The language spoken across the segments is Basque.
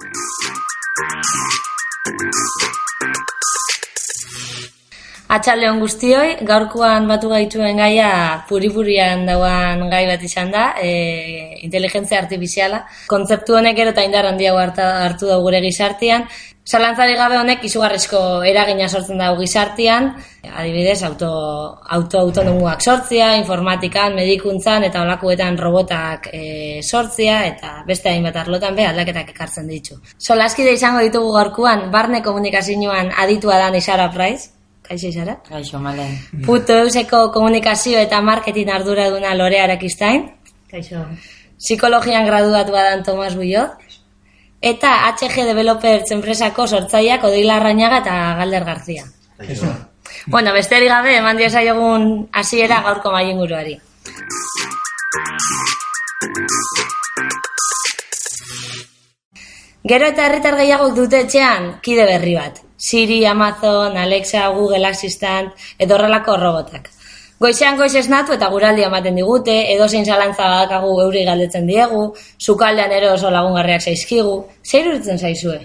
Thank you. Atxaldeon guztioi, gaurkoan batu gaituen gaia puripurian dauan gai bat izan da, e, inteligentzia artifiziala. Kontzeptu honek ero eta indar handiago hartu da gure gizartian. Zalantzari gabe honek izugarrizko eragina sortzen dago gizartian, adibidez, auto, auto autonomuak sortzia, informatikan, medikuntzan eta olakuetan robotak e, sortzia eta beste hainbat arlotan be aldaketak ekartzen ditu. Solaskide izango ditugu gaurkoan, barne komunikazioan aditua da Isara Price, Kaixo izara? Kaixo, male. Puto euseko komunikazio eta marketing ardura duna Lorea Arakistain. Kaixo. Psikologian graduatu badan Tomas Buiot. Eta HG Developers enpresako sortzaileak Odila Arrañaga eta Galder Garzia. Kaixo. Bueno, besterik gabe, eman diosa jogun hasiera gaurko maien guruari. Gero eta herritar gehiagok dute etxean, kide berri bat. Siri, Amazon, Alexa, Google Assistant, edo horrelako robotak. Goizean goiz esnatu eta guraldi ematen digute, edo zein zalantza badakagu euri galdetzen diegu, sukaldean ero oso lagungarriak zaizkigu, zer iruditzen zaizue?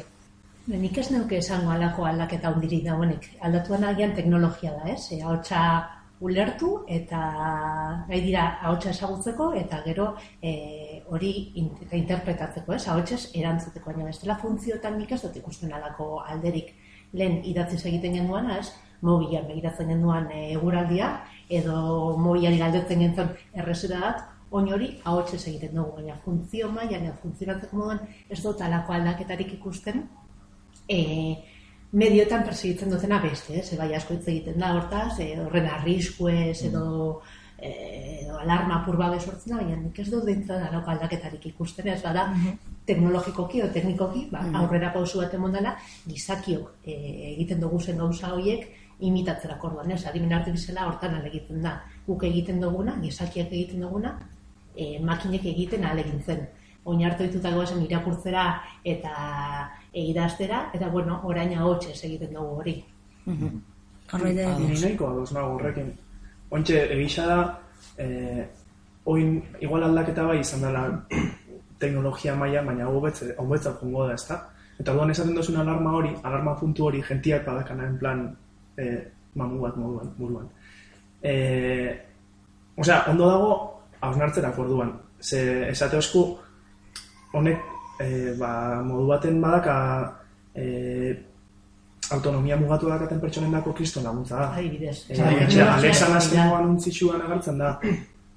Nik ez neuke esango alako aldaketa hundirik dagoenik. Aldatuan agian teknologia da, ez? E, ahotsa ulertu eta gai dira ahotsa ezagutzeko eta gero e, hori in, eta interpretatzeko, ez? Ahotsez erantzuteko, baina bestela funtzioetan nik ez dut ikusten alako alderik lehen idatziz egiten genduan, ez? Mobilan begiratzen genduan e, eguraldia edo mobilari galdetzen gentzen errezera bat, oin hori ahotsez egiten dugu, baina funtzio mailan eta funtzionatzeko moduan ez dut alako aldaketarik ikusten, e, medioetan persegitzen dutena beste, ez? bai asko hitz egiten da hortaz, e, horren arriskuez edo e, edo alarma apur babe sortzen da, baina nik ez dut dintzen alako aldaketarik ikusten, ez bada teknologikoki edo teknikoki, ba, aurrera pausu bat emon dela, gizakiok e, egiten dugu zen gauza horiek imitatzera korduan, ez? Adimen artifiziala hortan egiten da. Guk egiten duguna, gizakiak egiten duguna, e, makinek egiten alegintzen. Oin hartu dituta goazen irakurtzera eta egidaztera, eta bueno, orain ahotxez egiten dugu hori. Horreide, Ni nahiko ados nago horrekin. Ontxe, egisa da, eh, oin igual aldaketa bai izan dela teknologia maila, baina hobetze, hobetza jongo da, ezta? Eta orduan esaten duzun alarma hori, alarma puntu hori gentiak badakana en plan eh, mamu bat moduan, buruan. Eh, osea, ondo dago hausnartzerak orduan. Ze esate osku, honek eh, ba, modu baten badaka eh, autonomia mugatu dakaten pertsonen dako kriston laguntza da. Adibidez. Eh, etxe, Alexa nazkengo anuntzitsuan agertzen da.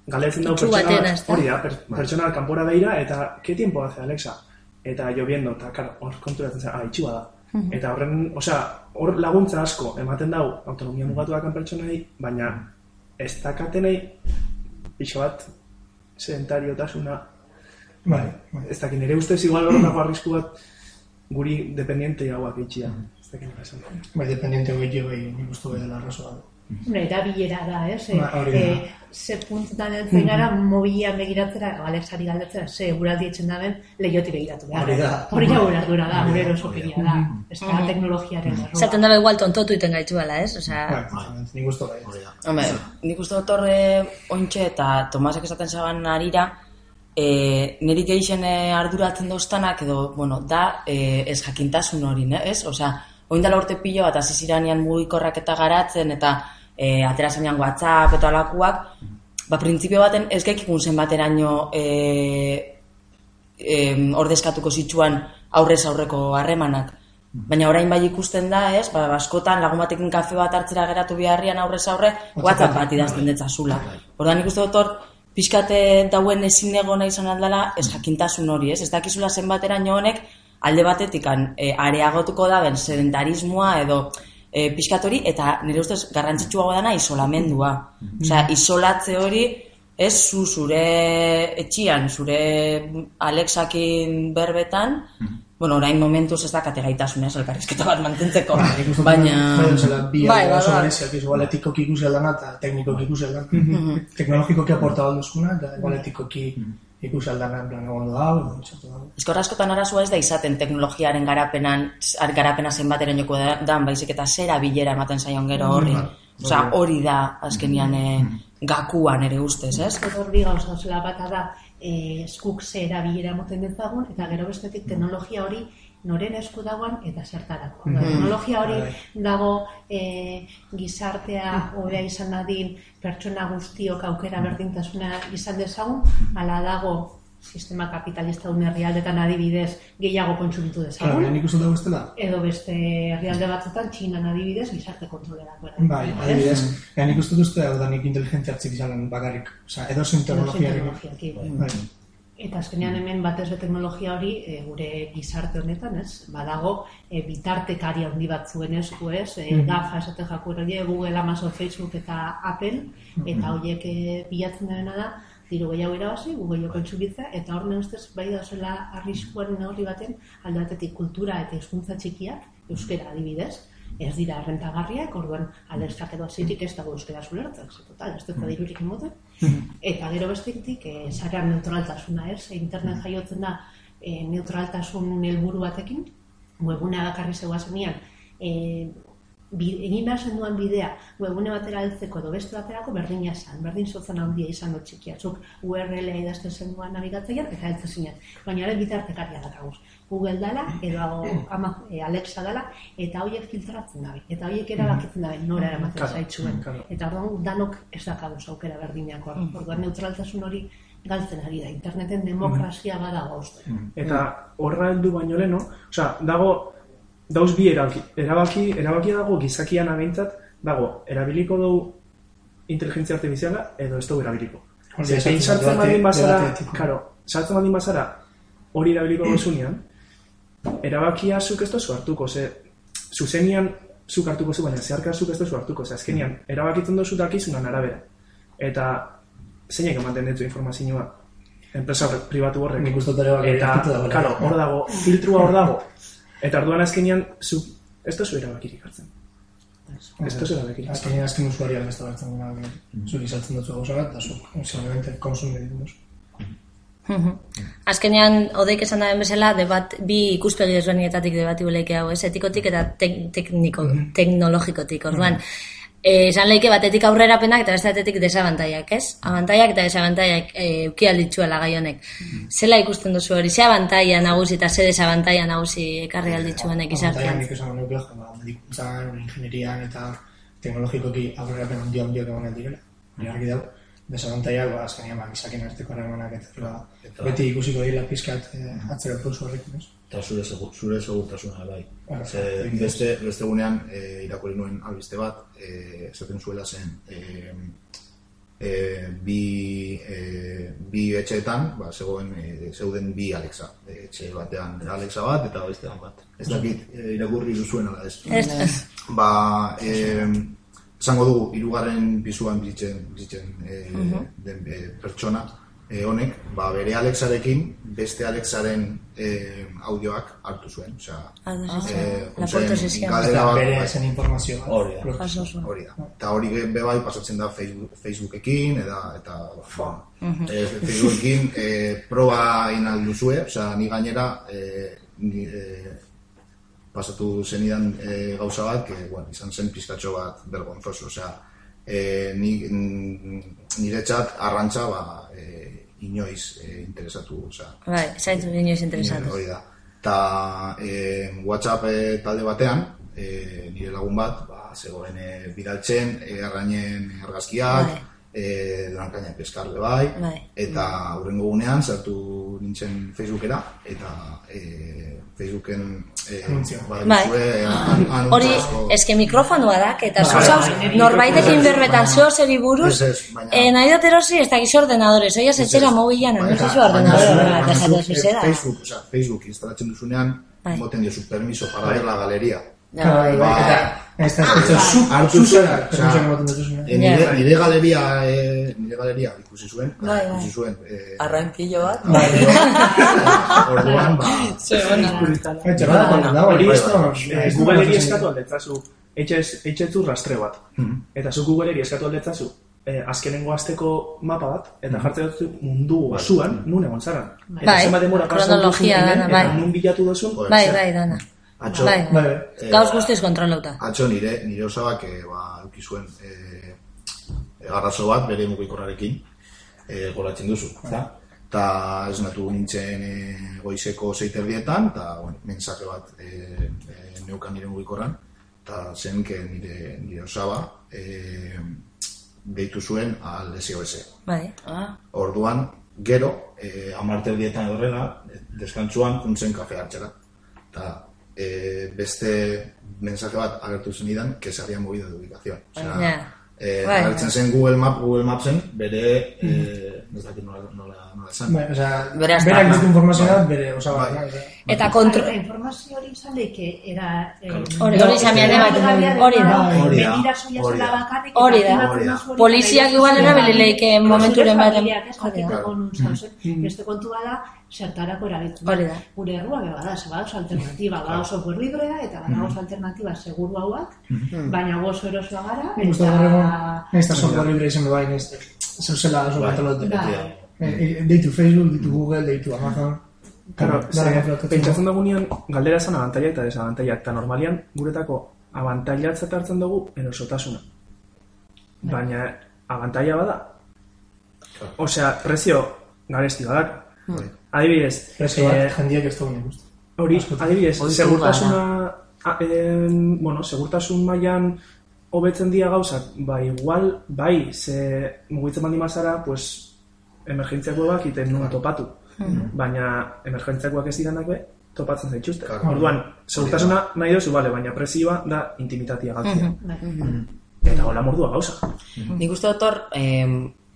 Galetzen dau pertsona, hori da, per, pertsona kanpora beira, eta, ¿qué tiempo hace Alexa? Eta lloviendo, eta kar, hor konturatzen zen, ah, itxua da. Eta horren, osea, hor laguntza asko ematen dau autonomia mugatu dakan pertsonei, baina ez dakatenei pixo bat sedentariotasuna Bai, bai. ez dakit, nire ustez igual horretako arrisku bat guri dependiente hauak itxia. Ez dakit nola esan. Bai, dependiente hori bai, nik uste bai dela arrazoa. Una erabilera da, ez? Ba, hori da. E, ze puntutan heltzen gara, mobilan begiratzera, Alexari galdetzera, ze eguraldi etxen daben, lehioti begiratu behar. Hori da. Hori ja urdura da, Hori gure da, erosokeria da. Ez da teknologiaren errua. Zaten dabe igual tontotu iten gaituela, ez? Osea, Bai, justamente, nik uste bai. Hombre, nik uste dut horre ointxe eta Tomasek esaten zaban arira, e, niri geixen e, arduratzen doztanak edo, bueno, da e, ez jakintasun hori, ne? ez? Osea, oin dela urte pilo bat hasi ziranean mugikorrak eta garatzen eta e, atera zenean WhatsApp eta alakuak, ba, printzipio baten ez gaikikun zenbateraino e, e, ordezkatuko zitsuan aurrez aurreko harremanak. Baina orain bai ikusten da, ez? Ba, askotan lagun batekin kafe bat hartzera geratu biharrian aurrez aurre, WhatsApp bat idazten detzazula. Ordan ikuste dut hor, pixkate dauen ezin egona izan aldala, ez jakintasun hori, ez? Ez dakizula zenbateraino honek, alde batetikan e, areagotuko da ben sedentarismoa edo e, pixkat hori, eta nire ustez garrantzitsuago dana isolamendua. Osea, isolatze hori, ez zu zure etxian, zure Alexakin berbetan, bueno, orain momentuz ez dakate gaitasuna, ez elkarrizketa bat mantentzeko, baina... Bai, zela, bi Bai, bai, oso bai, bai. bereziak, igual etikoki ikusi aldana eta teknikoki ikusi aldana. Teknologikoki aporta alduzkuna, eta igual etikoki ikusi aldana, en plan, egon da, edo, txatu da. Ezkor askotan arazua ez da izaten teknologiaren garapenan, ar- garapena zenbateren joko da, dan, baizik eta zera bilera ematen zaion gero horri. Osea, hori da, azkenian, eh, gakuan ere ustez, ez? Hor bi gauza zela bata da, eskuk ze erabilera moten dezagun, eta gero bestetik teknologia hori noren esku dagoan eta zertarako. Mm Teknologia hori Bai. dago e, gizartea hobea izan dadin, pertsona guztiok aukera berdintasuna izan dezagun, ala dago sistema kapitalista un herrialdetan adibidez gehiago kontsumitu Claro, dezagun. nik uste dugu bestela. Edo beste herrialde batzutan, Txinan adibidez, gizarte kontrolerako. Bai, adibidez, ja, nik uste duzte hau da nik inteligentzia artifizialan bakarrik. Osa, edo zein teknologia teknologiaki. Bai. Eta azkenean hemen batez be teknologia hori e, gure gizarte honetan, ez? Badago e, bitartekari handi batzuen esku, ez? E, GAFA esate jaku hori, Google, Amazon, Facebook eta Apple, eta horiek e, bilatzen dena da, diru gehiago irabazi, Google joko entzubitzea, eta hor ustez bai da zela arriskuaren neurri baten alde batetik kultura eta hizkuntza txikiak, euskera adibidez, ez dira rentagarriak, orduan aldezkak edo azitik ez dago euskera zulertzen, ze total, ez dut dirurik emoten. Eta gero bestetik, e, sarean neutraltasuna ez, internet jaiotzen da e, neutraltasun helburu batekin, webunea bakarri zegoa zenian, e, bi, egin behar zenduan bidea webune batera heltzeko edo beste baterako berdina zen, berdin zotzen handia izan dut txikia. Zuk URL-a idazten zenduan nabigatzaian eta heltzen zinen. Baina ere bitartekaria dakaguz. Google dala edo ama, e, Alexa dala eta horiek filtratzen dabe. Eta horiek erabakitzen dabe nora eramaten Claro, zaitzuen. Eta orduan danok ez dakaguz aukera berdinako. Orduan neutraltasun hori galtzen ari da. Interneten demokrazia badago uste. Eta horra heldu baino leno, osea, dago dauz bi erabaki, erabaki, erabakia dago gizakian abeintzat, dago erabiliko dugu inteligentzia artifiziala edo ez dugu erabiliko. Hori Ze, esaten behin sartzen baldin bazara, karo, sartzen baldin bazara, hori erabiliko duzunean, erabakia zuk ez duzu hartuko, ze, zuzenian zuk hartuko zu, baina zeharka zuk ez duzu hartuko, ze azkenian, erabakitzen duzu dakizunan arabera. Eta zeinek ematen ditu informazioa, enpresa pribatu horrek. Nik uste dut ere bai, Eta, karo, hor dago, filtrua hor dago. Eta orduan azkenean, zu, ez duzu erabakirik hartzen. Ez duzu erabakirik hartzen. Azkenean azken usuariak ez da hartzen duna. Zuri saltzen dutzu gauza bat, eta zuk simplemente konsumitzen duzu. Mhm. Azkenean, odeik esan daren bezala, debat, bi ikuspegi ezberdinetatik debati hau, ez? Etikotik eta tek, tekniko, teknologikotik, orduan. Eh, esan leike batetik aurrerapenak eta beste batetik desabantaiak, ez? Abantaiak eta desabantaiak e, uki alditzuela gai honek. Zela ikusten duzu hori, ze abantaia nagusi eta ze desabantaia nagusi ekarri alditzuenek Abantaia izartean? nik esan nuke, ba, medikuntzan, ingenierian eta teknologikoki aurrerapen handia handiak egonen direla. Hori Desabantaiak, ba, azkenean, ba, gizakien arteko harremanak eta, ba, beti ikusiko dira pizkat eh, atzera pausu horrekin, ez? Eta zure, segu, zure segurtasuna bai. Ah, Ze, beste, beste gunean, e, irakurri nuen albiste bat, e, esaten zuela zen, e, e, bi, e, bi etxeetan, ba, zegoen, e, zeuden bi Alexa. E, etxe batean Alexa bat eta bestean bat. Ez dakit, e, irakurri duzuen ala ez. Ez, ez. Ba, e, esango dugu, hirugarren pisuan bizitzen, bizitzen e, den e, pertsona e, honek, ba, bere Alexarekin beste Alexaren e, audioak hartu zuen. Osea, Ados, ez, eh, la galdera bat, Bere bai, zen informazio. Hori da. Hori da. Eta hori be be bai pasatzen da Facebook, Facebookekin, eta, eta ba, eh, Facebookekin eh, proba egin duzue, osea, ni gainera eh, ni, eh, pasatu zenidan eh, gauza bat, que, bueno, izan zen pizkatxo bat bergonzoso, osea, eh, ni, mm, niretzat arrantza, ba, eh, inoiz eh, interesatu, osea, Bai, zaitzu inoiz interesatu. Hori da. Ta eh, WhatsApp eh, talde batean, eh, nire lagun bat, ba, zegoen eh, bidaltzen, eh, arrainen argazkiak, Bai. Eh, lankainak peskarle bai, Bai. eta hurrengo gunean sartu nintzen Facebookera, eta eh, Facebooken eh, ba, Bai. an- Hori, eske mikrofonoa da, eta Bai, zuzauz, bai. norbaitekin berbetan zeo zeri buruz, Ez, ez, baina- eh, nahi dut erosi, ez dakiz ordenadores, oiaz etxera mobilan, no Baina- zezu baina ordenador, zuk, eta baina esatu zuk, zizera. eh, Facebook, osea, Facebook instalatzen duzunean, Bai. moten diozu permiso para ver la galería. Claro, bai, bai, Bai. Ez da, ez da, zu, Hartu zu zuen, duzuna. E, nire, galeria, e, nire galeria ikusi zuen, Bai, bai. ikusi zuen. E, Arrankillo bat. orduan, ba, Hori, bai, eh, bai, bai, Googleri bai, eskatu aldetzazu, etxetzu rastre bat. Eta zu Googleri eskatu aldetzazu, eh, azkenengo asteko mapa bat, eta jartzen dut mundu basuan, nun egon zaran. Eta Bai, zenbat denbora pasatu duzun hemen, eta bai. nun bilatu duzun, Bai, bai, dana. Atxo, Bai, bai, bai. eh, Gauz guztiz kontrolauta. atxo nire, nire osabak, e, ba, zuen, e, garrazo bat, bere mugikorrarekin, e, goratzen duzu, eta esnatu nintzen e, goizeko zeiterdietan, eta bueno, mensaje bat e, e, neukan nire mugikorran, eta zen que nire, nire osaba e, deitu zuen al SOS. Bai. Ah, Orduan, gero, e, amarte dietan edorrela, deskantzuan kuntzen kafe hartxera. Eta e, beste mensaje bat agertu zenidan, que se había movido de ubicación. O sea, Ja. eh, Bai, agertzen zen Google, Map, Google Mapsen, bere, eh, ez dakit nola, nola, nola esan. Bai, osea, Beraz, berak bai. ditu informazioa, bere, osaba, Bai. Bai. Eta kontro... Bai, informazio hori izan daike, era... eh, Hori- hori izan behar da, hori da. Hori da, hori zela da. bakarrik, Hori eta da. Hori da. hori, Poliziak eta igual ikusten erabili da. leike Zure momenturen baten. familiak ez Hori da. nun zauzen. Beste kontua da, zertarako erabiltzen. Hori da. Gure errua be bada, ze badauz alternatiba, badauz software librea eta badauz alternatiba seguru hauak, baina gu oso erosoa gara, Nik uste gaur egun, nahiz eta software libre izan du bai, nahiz zeuzela oso Bai. batalote. Bai. Eh, Deitu Facebook, deitu Google, deitu Amazon. Claro, pentsatzen dugunean galdera esan abantailak eta desabantailak, eta normalian guretako abantailatzat hartzen dugu erosotasuna. Baina abantaila bada. Osea, prezio garesti badak. Adibidez, Prezio bat, eh, jendiak ez uste. hori, adibidez, segurtasuna, a, em, bueno, segurtasun mailan hobetzen dira gauzak, ba igual, bai, ze mugitzen baldin mazara, pues, emergentziakoak iten nuna topatu. Baina emergentziakoak ez diranak be, topatzen zaituzte. Claro. Orduan, segurtasuna nahi dozu, bale, baina presioa da intimitatea galtzea. Bai. Eta hola mordua gauza. Nik uste dut hor, eh,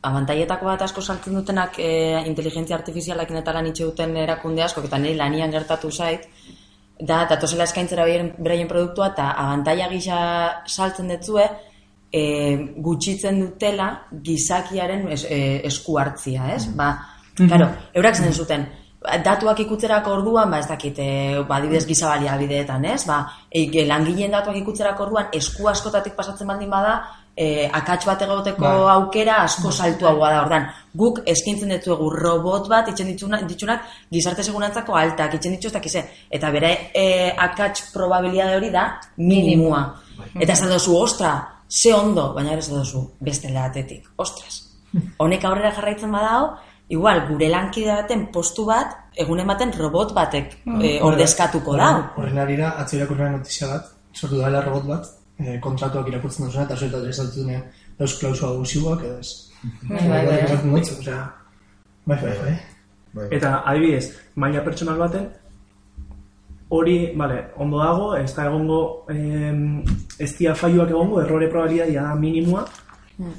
abantaietako bat asko saltzen dutenak eh, inteligentzia artifizialakin eta lan itxe duten erakunde asko, eta niri lanian gertatu zait, da, datozela eskaintzera beraien, produktua, eta abantaia gisa saltzen detzue, e, gutxitzen dutela gizakiaren es, e, esku hartzia, ez? Ba, claro, eurak zen zuten, datuak ikutzerako orduan, ba ez dakit, e, ba, adibidez giza baliabideetan, ez? Ba, e, langileen datuak ikutzerako orduan esku askotatik pasatzen baldin bada, e, akats bat egoteko Bai. aukera asko saltuagoa da. Ordan, guk eskintzen ditugu robot bat itzen dituna, ditunak gizarte segurantzako altak itzen ditu ez. Eta bere e, akats probabilidade hori da minimua. Eta esan duzu, ostra, ze ondo, baina ere esan duzu, beste batetik, ostras. Honek aurrera jarraitzen badao, igual, gure lankide baten postu bat, egunen baten robot batek e, ordezkatuko da. Horren arira, atzo irakurren notizia bat, sortu dela robot bat, eh, kontratuak irakurtzen duzuna, eta zuetat ez dut dauz klausua abusiboak, edo ez. Bai, bai, bai. Osea, bai, bai, bai. Bai, bai. Eta adibidez, maila pertsonal baten, hori, bale, ondo dago, ez da egongo, em, ez dia faioak egongo, errore probabilitatea da minimua,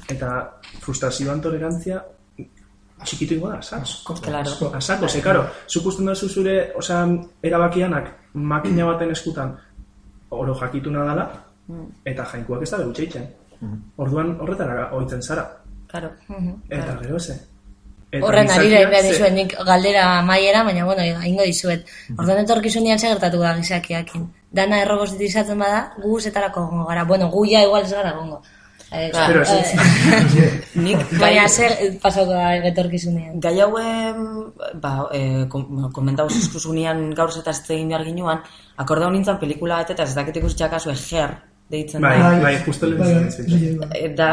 eta frustrazioan tolerantzia txikitu ingo da, sas? Claro. A saco, ze, karo, zuk usten duzu zure, osea, erabakianak makina baten eskutan oro jakituna dela, eta jainkoak ez da berutxeitzen. Orduan horretara ohitzen zara. Claro. Eta gero ze. Eta Horren ari gizakiak behar ze- dizuet nik galdera maiera, baina bueno, ingo dizuet. Orduan etorkizunean zer gertatu da gizakiakin. Dana errobotitizatzen bada, gu zetarako gongo gara. Bueno, gu ja igual ez gara gongo. Eh, Pero eh, sí. Nik Baina zer pasako da etorkizunean. Gai hauen, ba, e, kom, komentau zuzkuzunean gaur zetaz egin behar ginuan, akordau nintzen pelikula bat eta ez dakit ikusitxak kasu eger deitzen Bai, da. bai, justo lehen bai, izan bai, dizu. bai, bai. E, Da,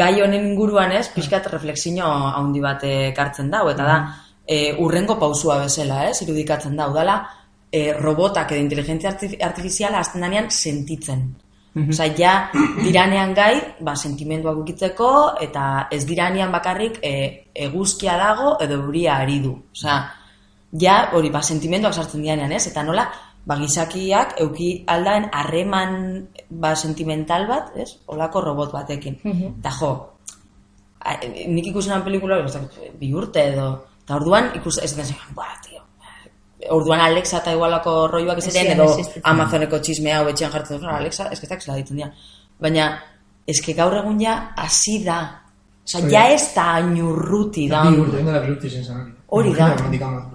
gai honen inguruan ez, pixkat refleksio handi bat ekartzen dau, eta da, e, urrengo pausua bezala, ez, irudikatzen dau, dala, e, robotak edo inteligentzia artif- artifiziala azten danean sentitzen. Osa, ja, diranean gai, ba, sentimenduak ukitzeko, eta ez diranean bakarrik e, eguzkia dago edo euria ari du. Osa, ja, hori, ba, sentimenduak sartzen diranean, ez? Eta nola, ba, gizakiak euki aldaen harreman ba, sentimental bat, ez? Olako robot batekin. Eta jo, a, nik ikusenan pelikula, bi urte edo, eta orduan ikus, ez da, buah, tio, orduan Alexa eta igualako roioak izaten, edo. Amazoneko txisme hau etxean jartzen dut, Alexa, ez que zela ditzen dira. Baina, eske gaur egun ja, hasi da. Osa, ja ez da ainurruti da. Bi urte izan zen. Hori da.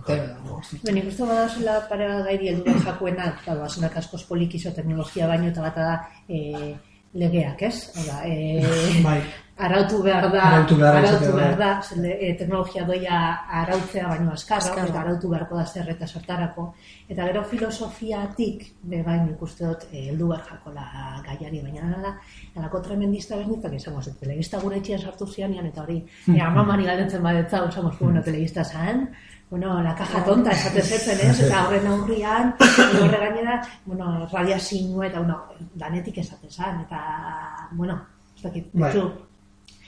Ben, ikustu badazela pare bat gairi heldu behar jakuena, eta basenak askoz polikizo teknologia baino, eta bata da e, legeak, ez? Oda, e, Bai. Arautu behar da, Arautu behar arautu behar da, zende, e, teknologia doia arautzea baino askarra, Azkarra. eta arautu beharko da zer eta sartarako. Eta gero filosofiatik, be bain ikuste dut, eh, heldu behar jakola gaiari, baina da, alako tremendista beznitzak izango zen, telebista gure etxean sartu zianean, eta hori, e, amamari galdetzen badetza, osamos, bueno, telebista zan, bueno, la caja tonta, esate zetzen, ez? Eta horren aurrian, horre gainera, bueno, radiazioa eta, bueno, danetik esate zan, eta, bueno, ez dakit, Bai.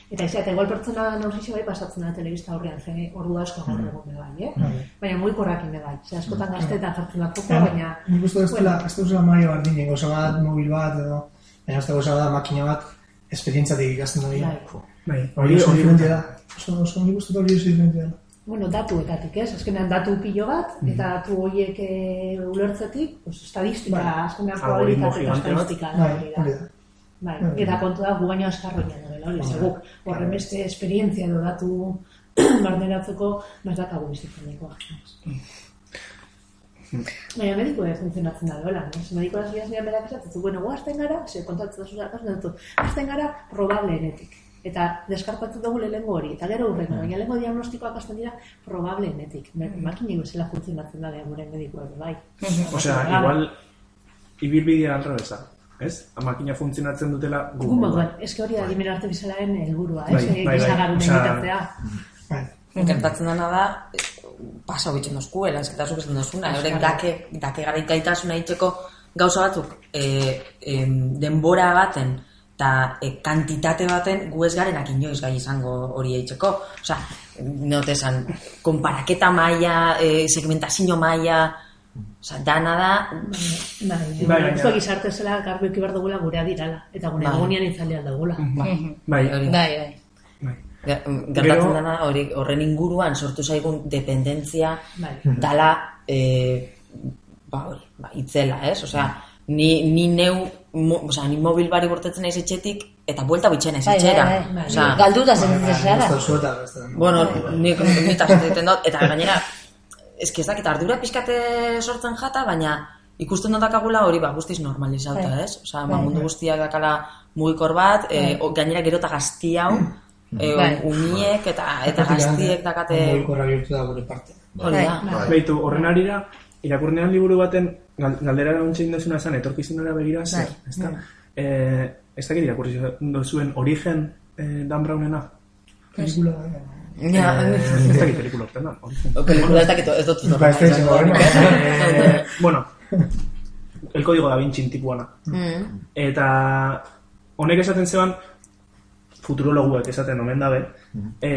Eta ez, eta igual pertsona nausixo bai pasatzen da telebista horrean, ze ordu asko gaur egun be bai, eh? Bai. Baina muy korrakin bai, ze askotan gazte eta jartzen da Ja, baina... Nik uste ez dela, ez dela Mario Bardinen, goza bat, mobil bat, edo, baina ez da goza da, makina bat, esperientzatik ikasten da Bai. Bai, Hori oso diferentia da. Oso, oso, nik uste hori oso diferentia da. Bueno, datuetatik, ez? Azkenean datu pilo bat, eta datu horiek e, ulertzetik, pues, estadistika, Bai. azkenean probabilitate eta estadistika Bai, hori da. Da. Bai, eta kontu da gu baino askarroian dela, hori, ze guk horren beste esperientzia edo datu barneratzeko mazakagu bizitzen dagoa. Baina mediko ez funtzionatzen da dola, ez? Mediko ez biaz berak esatzen zu, bueno, gu hasten gara, ze kontatzen da zuzak, hasten gara probableenetik. Eta deskartatzen dugu lehengo hori, eta gero urrengo, baina lehengo diagnostikoak hasten dira probableenetik. Makine bezala funtzionatzen da gure medikoa ere, bai. Osea, igual, ibilbidea alrebesa, ez? Makina funtzionatzen dutela gu. Moduan, eske hori da adimen artifizialaren helburua, ez? Bai, bai, bai. Osea, egitatzea. Bai. Gertatzen dena da, eh, pasa bitzen dozku, eransketa zuk esan dozuna, euren dake, dake garaitasuna itxeko gauza batzuk, e, em, denbora baten, eta e, kantitate baten gu ez garenak inoiz gai izango hori eitzeko. Osa, note esan, konparaketa maila, e, segmentazio maila, osa, dana da, Bai, Bai, bai, gizarte zela garbi eki behar dugula gurea dirala, eta gure Bai. agonian itzalean dugula. Bai. Bai, bai. bai. Ge- Gertatzen dena hori horren inguruan sortu zaigun dependentzia Bai. dala e, ba hori, ba, itzela, ez? Osea, ni, ni neu, mo, osea, ni mobil bari bortetzen naiz etxetik eta buelta bitxen naiz Bai, etxera. bai, bai. Osea, Galduta sentitzen zara. Bueno, nitaz egiten dut, eta gainera, eski ez dakit, ardura pixkate sortzen jata, baina ikusten dut dakagula hori ba, guztiz normalizauta, Bai. ez? Osea, ba, mundu guztiak dakala mugikor bat, e, o- gainera gero eta gazti hau, e, Bai. uniek eta eta gaztiek dakate... Mobilkorra bihurtu da gure parte. Hori da. Bai. Beitu, horren arira, irakurnean liburu baten, gal- galdera ontsin dezuna zen, etorkizunera begira zer, Bai. ezta? Eh, ez dakit irakurri duzuen origen eh, Dan Brownena? Pelikula, Ja, Ez dakit pelikula orten da, pelikula ez dakit, ez dut dut. Ba, ez da izango, bueno. Eh, bueno, el código da Vinci tipuana. Mm. Eta honek esaten zeban, futurologuek esaten omen dabe, e,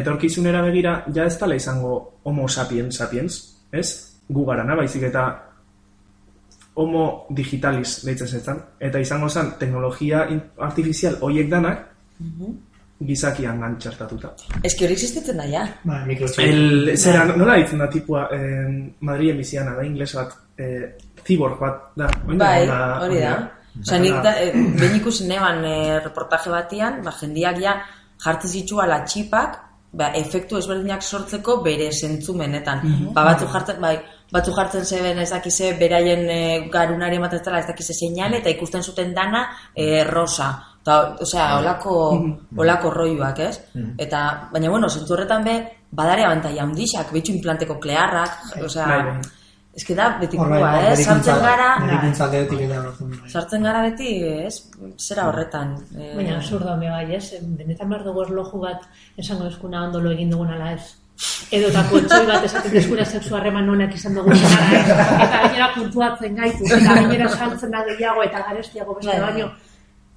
etorkizunera begira, ja ez tala izango homo sapiens sapiens, ez? Gu garana, baizik eta homo digitalis deitzen zetan, eta izango zen teknologia artifizial hoiek danak, gizakian gantxartatuta. Eski hori existitzen da, ja. Ba, mikrochip. El, zera, nola ditzen da tipua, eh, Madrilen biziana da, ingles bat, eh, cyborg bat da. Oin Bai, da, hori da. Osa, nik da, eh, behin ikusi neban eh, reportaje batian, ba, jendiak ja jartzen zitua la txipak, ba, efektu ezberdinak sortzeko bere zentzumenetan. Ba, batzu jartzen, bai, batzu jartzen zeben ez dakize beraien e, garunari ematen ez dela ez dakize seinale eta ikusten zuten dana e, rosa. Ta, osea, olako, olako roiuak, ez? Eta, baina, bueno, zentzu horretan be, badare abantaia handixak, betxu implanteko klearrak, osea, Bai, bai. ez que da, bai, betikoa, bai, eh? Sartzen gara, bai. sartzen gara beti, ez? Zera horretan. Eh, Baina absurdo me bai, ez? Benetan behar dugu erloju bat esango eskuna ondolo egin dugun ala ez. Edo eta kontxoi bat esaten eskura sexu harreman honek izan dugu ez. Eta gainera puntuatzen gaitu, eta gainera saltzen da gehiago eta garestiago beste Bai. baino.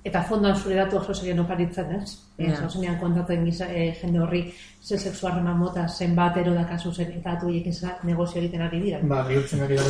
Eta fondoan zure datu oso serien oparitzen, ez? Ja. Ez, osenean kontatzen giza, eh, jende horri ze sexu harreman mota zenbat ero da kasu zen eta datu hiekin zera negozio egiten ari dira. Ba, bihurtzen ari bai,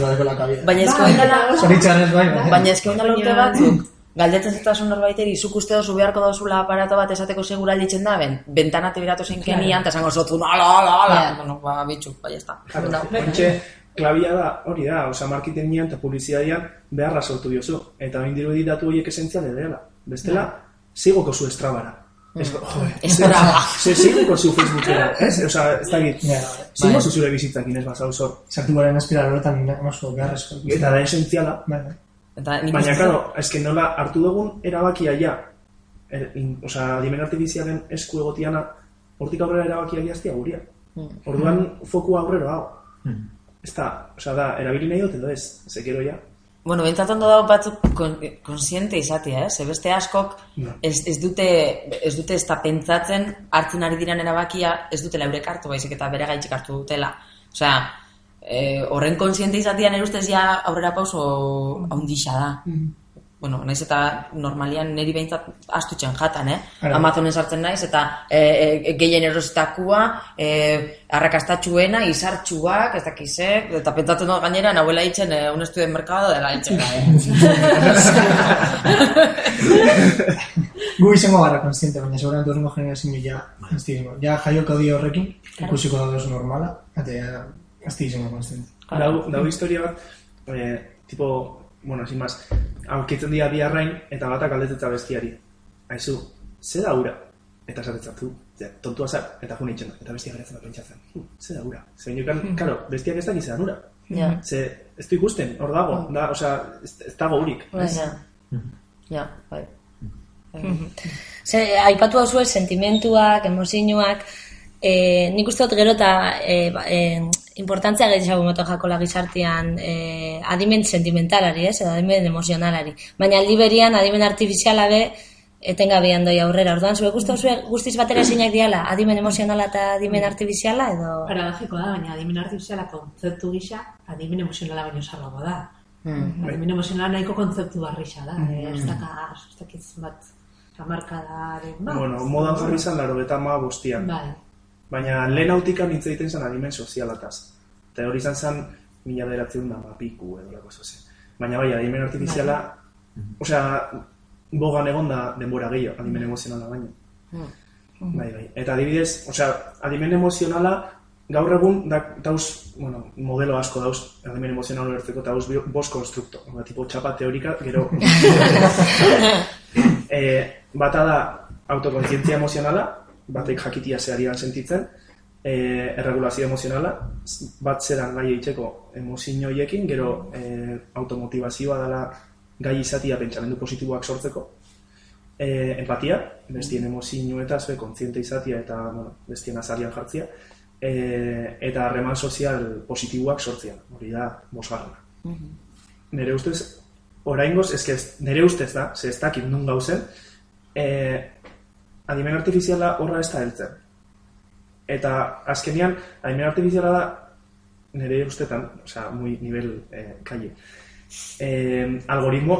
badeko la kabida. Baina ez Bai, dela, eta- Zoritxarrez bai, bai. baina ez dela urte batzuk, galdetzen zetasun norbaiteri, zuk uste dozu beharko dauzula aparato bat esateko segura ditzen da, ben, bentanate biratu zein kenian, eta esango zotu, ala, ala, ala, Ja. bueno, ba, bitxu, bai, ez da. Claro, Ontxe, klabia da, hori da, oza, marketingian eta publizidadian beharra sortu diozu. Eta hain dirudi datu horiek esentziale dela. Bestela, zigoko zu estrabara. Ez, joe, Estraba. ze zigoko zu Facebookera, ez? Oza, ez dakit, Ja, zigo zu zure bizitzakin ez bazau zor. Sartu garen espiral horretan oso beharrezko. Eta da esentziala, Bai, bai. Baina, karo, eske nola hartu dugun erabakia ja, er, in, osea, adimen artifizialen esku egotiana, hortik aurrera erabakia egiaztia guria. Orduan foku aurrera hau. Ez da, osea, da, erabili nahi dut edo ez, zekero ja. Bueno, bentsat ondo dago batzuk kon, konsiente izatea, eh? Ze beste askok Ja. ez, ez dute ez dute ez da pentsatzen hartzen ari diren erabakia ez dutela eurek hartu baizik eta bere gaitxik hartu dutela. Osea, eh, horren konsiente izatea nire ustez ja aurrera pauso haundixa da. Bueno, naiz eta normalian niri behintzat astutxen jatan, eh? Ara. Amazonen sartzen naiz eta e, e, gehien erositakua, e, arrakastatxuena, izartxuak, ez dakiz, eh? Eta pentsatzen dut gainera, nahuela hitzen eh, un estudio de mercado dela hitzen Gu izango gara konstiente, baina seguramente urrengo generazio ja, ez digimo. Ja jaioko di horrekin, ikusiko da oso normala, eta ja, digimo konstiente. Dau, dau historia bat, eh, tipo, bueno, sin más, aurkitzen dira bi arrain, eta batak aldetetza bestiari. Aizu, ze da ura? Eta esatetzatu, ja, tontua zar, eta jun itxena, eta bestia geratzen da pentsatzen. "Hm, Ze da ura? Ze bainokan, karo, bestiak ez dakiz ura. Ja. Ze, ez du ikusten, hor dago, da, osea, ez, ez dago urik. Bai. Ja. Ja, bai. Ze, aipatu hau zuen, sentimentuak, emozioak, e, nik uste dut gero eta e, ba, e, importantzia gehiago moto jakola gizartean e, adimen sentimentalari, ez, edo adimen emozionalari. Baina aldi berian, adimen artifiziala be, etengabean doi aurrera. Orduan, zuek uste zuen guztiz batera ezinak diala, adimen emozionala eta adimen artifiziala, edo... Paradogiko da, baina adimen artifiziala kontzeptu gisa, adimen emozionala baino sarrago da. Mm. Adimen emozionala nahiko kontzeptu barrixa da. Mm. Ez daka, ez dakit bat, amarkadaren bat. Bueno, modan jarri izan laro eta ma bostian. Bai. Baina lehen autikan hitz egiten zen adimen sozialataz. Eta hori izan zen mila beratzen da mapiku edo lako zoze. Baina bai, adimen artifiziala, osea, bogan egon da denbora gehiago, adimen emozionala baino. Bai, bai. Eta adibidez, osea, adimen emozionala gaur egun da, dauz, bueno, modelo asko dauz adimen emozionala ulertzeko eta dauz bost konstrukto. Ba, tipo txapa teorika, gero... e, bata da autokontzientzia emozionala, batek jakitia zeharian sentitzen, e, erregulazio emozionala, bat zeran eitzeko emozio hoiekin, gero e, automotivazioa dela gai izatia pentsamendu positiboak sortzeko, e, empatia, bestien emozio eta zue kontziente izatia eta bueno, bestien azarian jartzia, e, eta harreman sozial positiboak sortzea, hori da bosgarrena. Nere ustez, oraingoz, eske nere ustez da, ze ez dakit nun gauzen, e, adimen artifiziala horra ez da heltzen. Eta azkenian, adimen artifiziala da, nire ustetan, osea, muy nivel eh, calle, eh, algoritmo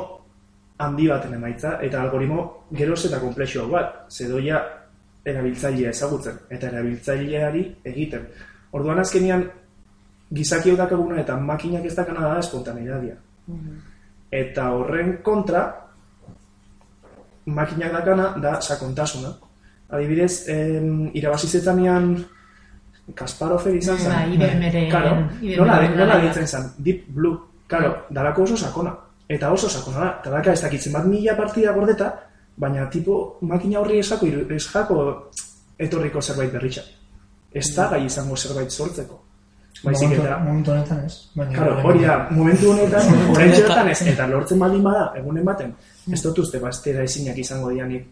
handi baten emaitza, eta algoritmo geroz eta komplexua bat, zedoia erabiltzailea ezagutzen, eta erabiltzaileari egiten. Orduan azkenian, gizakiok dakaguna eta makinak ez dakana da espontaneidadia. Eta horren kontra, makinak dakana da sakontasuna. Adibidez, em, irabazi zetanean Kasparov izan zen. Bai, IBM-ren- Claro, nola, nola ditzen zen, Deep Blue. Claro, dalako oso sakona. Eta oso sakona da. Eta daka ez dakitzen bat mila partida gordeta, baina tipo makina horri esako, esako etorriko zerbait berritxa. Ez da gai izango zerbait sortzeko. Baizik eta, Momentu honetan ez. Baina Claro, hori da, momentu honetan, orain txertan ez, eta lortzen baldin bada, egunen baten, ez dut uste, bastera ezinak izango dianik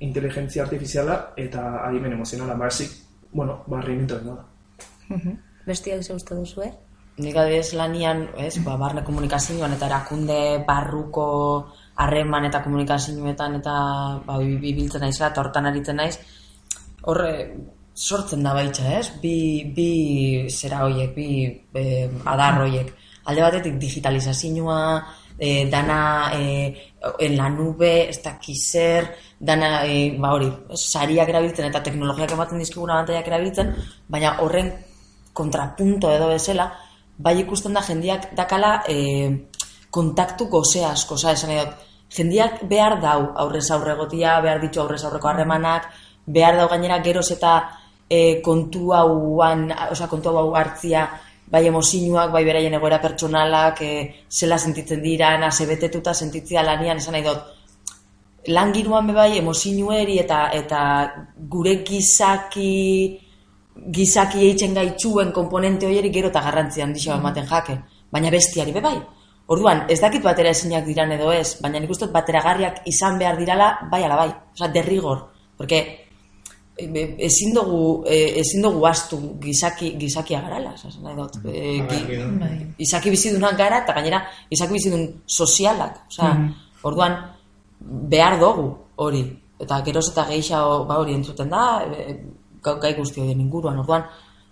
inteligentzia artifiziala eta adimen emozionala, basik, bueno, barri nintu da. Bestiak ze uste duzu, eh? Nik adibidez lanian, ez, ba, barne komunikazioan eta erakunde barruko harreman eta komunikazioetan eta ba, bi- bi- biltzen naizela eta hortan aritzen naiz, horre sortzen da baitza, ez? Bi, bi zera hoiek, bi e, adar hoiek. Alde batetik digitalizazioa, e, dana e, en la nube, ez dakizer, dana, e, ba hori, sariak erabiltzen eta teknologiak ematen dizkiguna abantaiak erabiltzen, baina horren kontrapunto edo bezala, bai ikusten da jendiak dakala e, kontaktu goze asko, oza, esan dut, jendiak behar dau aurrez aurregotia, behar ditu aurrez aurreko harremanak, behar dau gainera geroz eta e, kontu hauan, osea, kontu hau hartzia, bai emozioak, bai beraien egoera pertsonalak, e, zela sentitzen dira, nase betetuta sentitzia lanian, esan nahi dut, lan giroan be bai emozioeri eta eta gure gizaki gizaki eitzen gaitzuen komponente horieri gero eta garrantzi handixo ematen jake, baina bestiari be bai. Orduan, ez dakit batera ezinak diran edo ez, baina nik uste bateragarriak izan behar dirala, bai ala bai, osea, derrigor. Porque ezin dugu, e, ezin dugu astu gizaki, gizakia garala, esan nahi dut. E, gi- Bai. izaki bizidunak gara, eta gainera, izaki bizidun sozialak. Osea, orduan, behar dugu hori. Eta geroz eta gehiago ba hori entzuten da, e, gau- gai guzti horien inguruan. Orduan,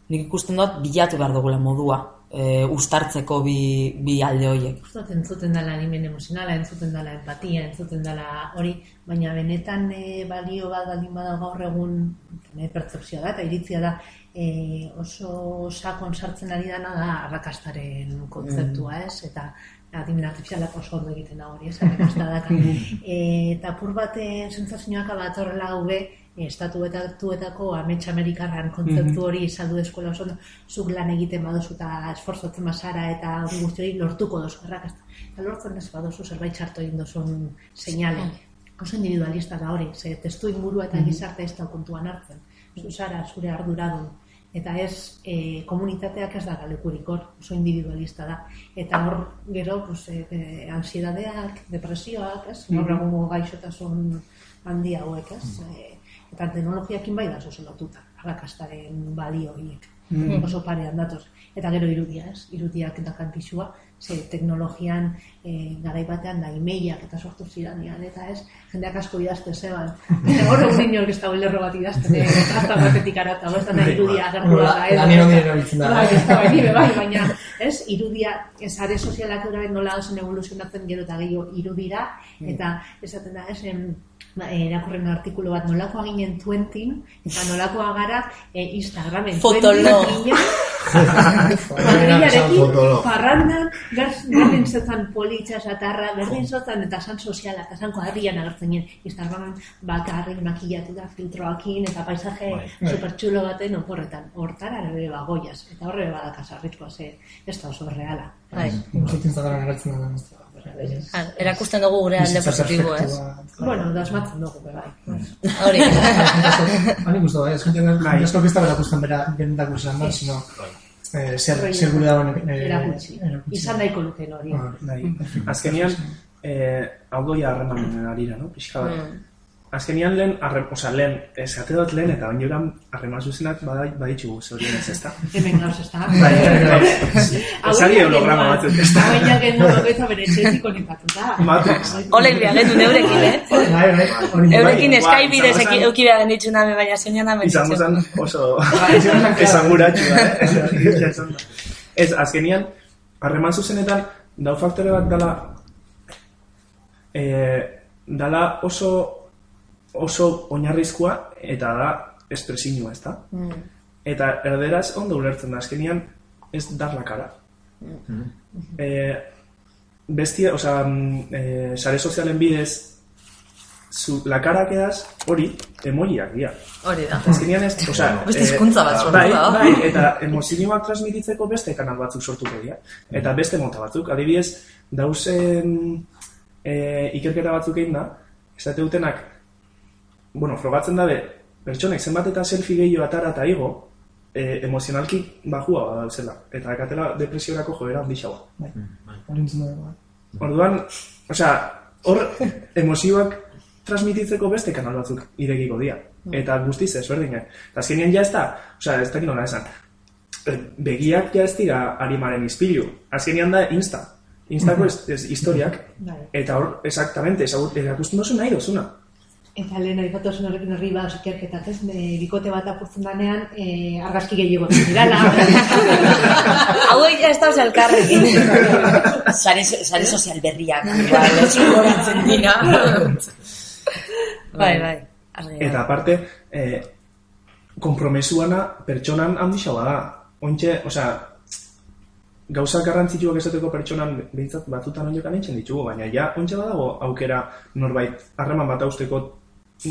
nik ikusten dut bilatu behar dugula modua e, ustartzeko bi, bi alde horiek. Dut entzuten dela animen emozionala, entzuten dela empatia, entzuten dela hori, baina benetan e, balio bat baldin bada gaur egun e, pertzepzioa da eta iritzia da e, oso sakon sartzen ari dana da arrakastaren kontzeptua, ez? Eta adimen artifizialak oso ondo egiten da hori, ez? Arrakasta da. e, eta pur bat e, sentsazioak bat horrela hau be, estatu eta tuetako amets amerikarran kontzeptu hori saldu eskola oso ondo, zuk lan egiten badozu eta esforzatzen bazara eta hori guzti hori lortuko dozu errakazta. Eta lortzen ez badozu zerbait txarto egin dozun seinale. Oso individualista da hori, ze testu ingurua eta gizarte ez da kontuan hartzen. Zu zara, zure arduradun. Eta ez, e, komunitateak ez da galekurik hor, oso individualista da. Eta hor, gero, pues, e, e, ansiedadeak, depresioak, ez? Gaur egungo gaixotasun handi hauek, ez? E, eta teknologiakin bai da oso lotuta, arrakastaren balio horiek. Oso parean datoz. Eta gero irudia, ez? Irudiak dakantisua, ze teknologian e, garai batean da emailak eta sortu ziranean, eta ez, jendeak asko idazte zeban. Eta hor egun inork ez da lerro bat idazten, e, karta batetik arata, ez da irudia agertu da. Bai, lanien ongi erabiltzen da. Bai, ez da, bai, nire bai, baina, ez, irudia, ez are sozialak ura nola ozen evoluzionatzen gero eta gehiago irudira, eta esaten da, ez, ba, eh, erakurren artikulu bat nolakoa ginen tuentin, eta nolakoa gara e, Instagramen Fotolo. Madrilarekin, Fotolo. parrandan, gaz- berdin zetan politxa, satarra, berdin zetan eta san soziala, eta san kuadrian agertzen ginen. Instagramen bakarrik makillatu da filtroakin eta paisaje supertxulo baten oporretan. Hortara ere bagoiaz, eta horre badaka sarritkoa ze, ez da oso reala. Bai. Zut Instagram agertzen da. Da. Ah, Erakusten dugu gure alde positibo, ez? Bueno, da asmatzen dugu, bai. Hori. Hani guztu, bai, ez jenten Bai. asko ez da berakusten bera benetako izan da, sino eh, zer, zer gure dagoen eh, Erakutsi. erakutsi. Izan nahiko lukeen hori. Ah, Bai. Azkenian, eh, hau doia harremanen arira, no? Pixka bat. Azkenian lehen, arre, oza, lehen, esate dut lehen, eta baino eran harreman zuzenak baditxugu, zorionez, ez da? Hemen gauz, ez da? Bai, bai, bai. Ezari holograma batzuk, ez da? Hau egin genuen bakoitza bere etxetik konekatuta. Matrix. Olek biagetu neurekin, eh? Bai, bai. Eurekin Bai, Skype bidez euki behar ditu name, baina zeinan name Izango zen oso esanguratxua, eh? Ez, azkenian, harreman zuzenetan, dau faktore bat dala, eh, dala oso oso oinarrizkoa eta da espresinua, ez da? Eta erderaz ondo ulertzen da, azkenian ez dar la cara. Eh, bestia, osea, mm, eh, sare sozialen bidez, zu, la cara quedas hori emojiak dira. Hori da. Azkenean ez, osea, Beste hizkuntza bat sortu bai, da. bai, eta emozioak transmititzeko beste kanal batzuk sortuko dira. Eta beste mota batzuk, adibidez, dauzen e, ikerketa batzuk egin da, esate dutenak, bueno, frogatzen dabe, pertsonek zenbat eta selfie gehiago atara eta igo, e, emozionalki bajua badauzela. Eta akatela depresiorako joera handixagoa. Hori entzun dugu, bai. Orduan, osea, hor emozioak transmititzeko beste kanal batzuk irekiko dira. Eta guztiz ezberdinak. Eta azkenean ja ez da, osea, ez dakit nola esan. Eh, Begiak ja ez dira arimaren izpilu. Azkenean da Insta. Instako ez, ez historiak. Bai. Eta hor, exactamente, ezagut, erakusten duzu nahi dozuna. Eta lehen aipatu zen horrekin horri bat ikerketak ez, ne, bikote bat apurtzen danean, e, argazki gehiago dirala. Hauek ez dauz elkarrekin. Sare, sare sozial berriak, igual, esploratzen dira. bai, bai. Eta aparte, eh, kompromesuana pertsonan handixagoa da. Ointxe, osea, gauzak garrantzitsuak esateko pertsonan behintzat batzutan oinok anintzen ditugu, baina ja, ontsa badago aukera norbait harreman bat hausteko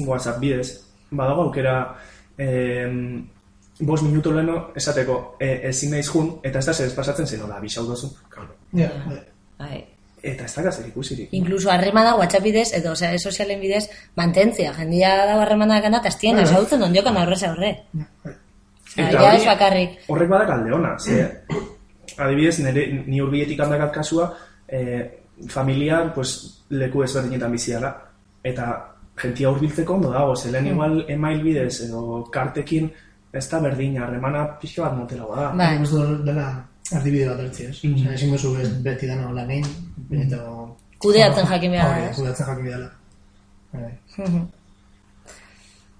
WhatsApp bidez, badago aukera em, bost minuto leno esateko e, ezin naiz jun, eta ez da zer ez pasatzen zen hola, bisau dozu. Ja, bai. Bai. Eta ez da gazer ikusirik. Inkluso harremana WhatsApp bidez, edo osea, sozialen bidez, mantentzia. Jendia da harremana gana, eta ez tien, esautzen ondiokan aurrez aurre. Osea, Eta ja hori- ez bakarrik. Horrek badak alde ona, ze, adibidez, nire, ni urbiletik handakat kasua, e, familia pues, leku ezberdinetan biziala. Eta jentia hurbiltzeko ondo dago, zelen igual email bidez edo kartekin ez da berdin, harremana pixka bat motelagoa da. Bai. Nik uste dut dela erdibide bat ertzi, ez? Mhm. Osea, ezin duzu ez beti dana hola nein, eta... Kudeatzen jakin behar da, ez? Kudeatzen jakin behar da. Bai.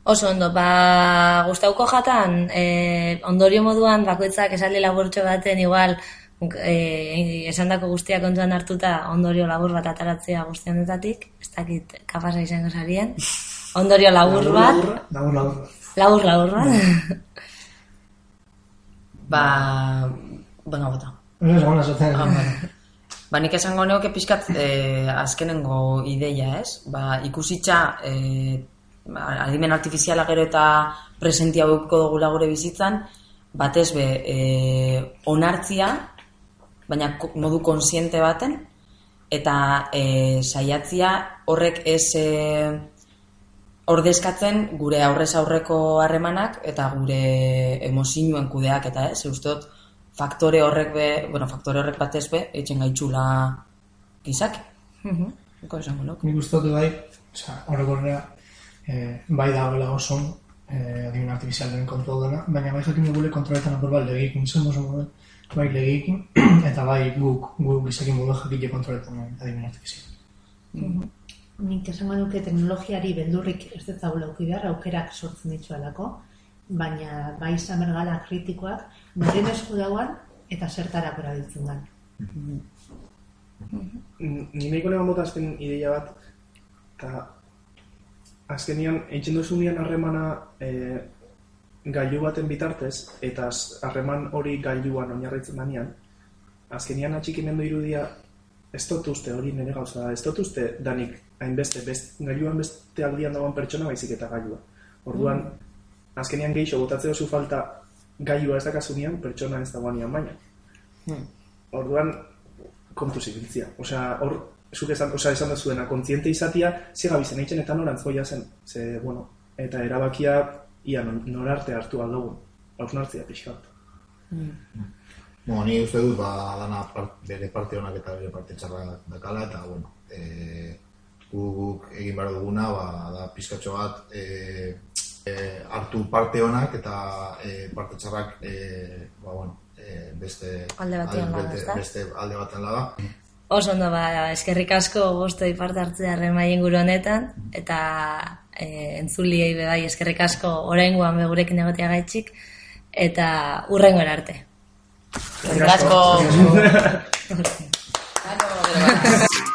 Oso ondo, ba, gustauko jatan, e, ondorio moduan bakoitzak esaldi laburtxo baten igual e, esandako guztia kontuan hartuta ondorio labur bat ataratzea guztianetatik, ez dakit kapasa izango sarien. Ondorio labur bat, Labur, labur. labur labur bat. Ba, venga, bota. Ez gona zaten. Ah, bueno. Ba, nik esango neoke pixkat eh, azkenengo ideia, ez? Ba, ikusitza eh, ba, adimen artifiziala gero eta presentia behuko dugula gure bizitzan, batez be, eh, onartzia, baina modu konsiente baten, eta eh, saiatzia horrek ez eh, ordezkatzen gure aurrez aurreko harremanak eta gure emozioen kudeak eta ez, ustot faktore horrek be, bueno, faktore horrek batez be, eitzen gaitxula gizaki. Niko esango nuk. Nik uste dut bai, oza, horrekorrea, eh, bai dagoela oso eh, adimen artifizialen kontrol dena, baina bai jakin dugule kontroletan apur bat legeekin, zen oso modu, bai legeekin, eta bai guk, guk gizakin modu jakile kontroletan adimen artifizial. Nik esango nuke teknologiari beldurrik ez dut zaula behar, aukerak sortzen ditzuelako, baina bai izan bergala kritikoak, noren esku dauan eta zertarako erabiltzen den. Ni nahiko negan bota azken ideia bat, eta azkenian, eitzen duzunean harremana e, gailu baten bitartez, eta harreman hori gailuan oinarritzen danean, azkenian atxikimendu irudia, ez dut uste hori nire gauza da, ez dut uste danik hainbeste, best, gailuan beste aldian dagoen pertsona baizik eta gailua. Orduan, azkenian geixo botatzea zu falta gailua ez dakasunean, pertsona ez dagoenean baina. Orduan, kontu zibiltzia. Osea, hor, zuk esan, osea, esan da zuena, kontziente izatia, ziga bizen eitzen eta norantz goia zen. Ze, bueno, eta erabakia, ia norarte hartu aldugu. Hausnartzia pixka bat. Bueno, ni uste dut, ba, dana part, bere parte honak eta bere parte txarra dakala, eta, bueno, e, guk egin behar duguna, ba, da pizkatxo bat, e, e, hartu parte honak eta e, parte txarrak, e, ba, bueno, e, beste, Alde batean laga, beste, ezta? beste alde baten laga. Oso ondo, ba, eskerrik asko goztoi parte hartzea harremaien inguru honetan, eta e, entzuliei be bai eskerrik asko oraingoan be gurekin egotea gaitxik, eta urrengo arte. Eskerrik asko.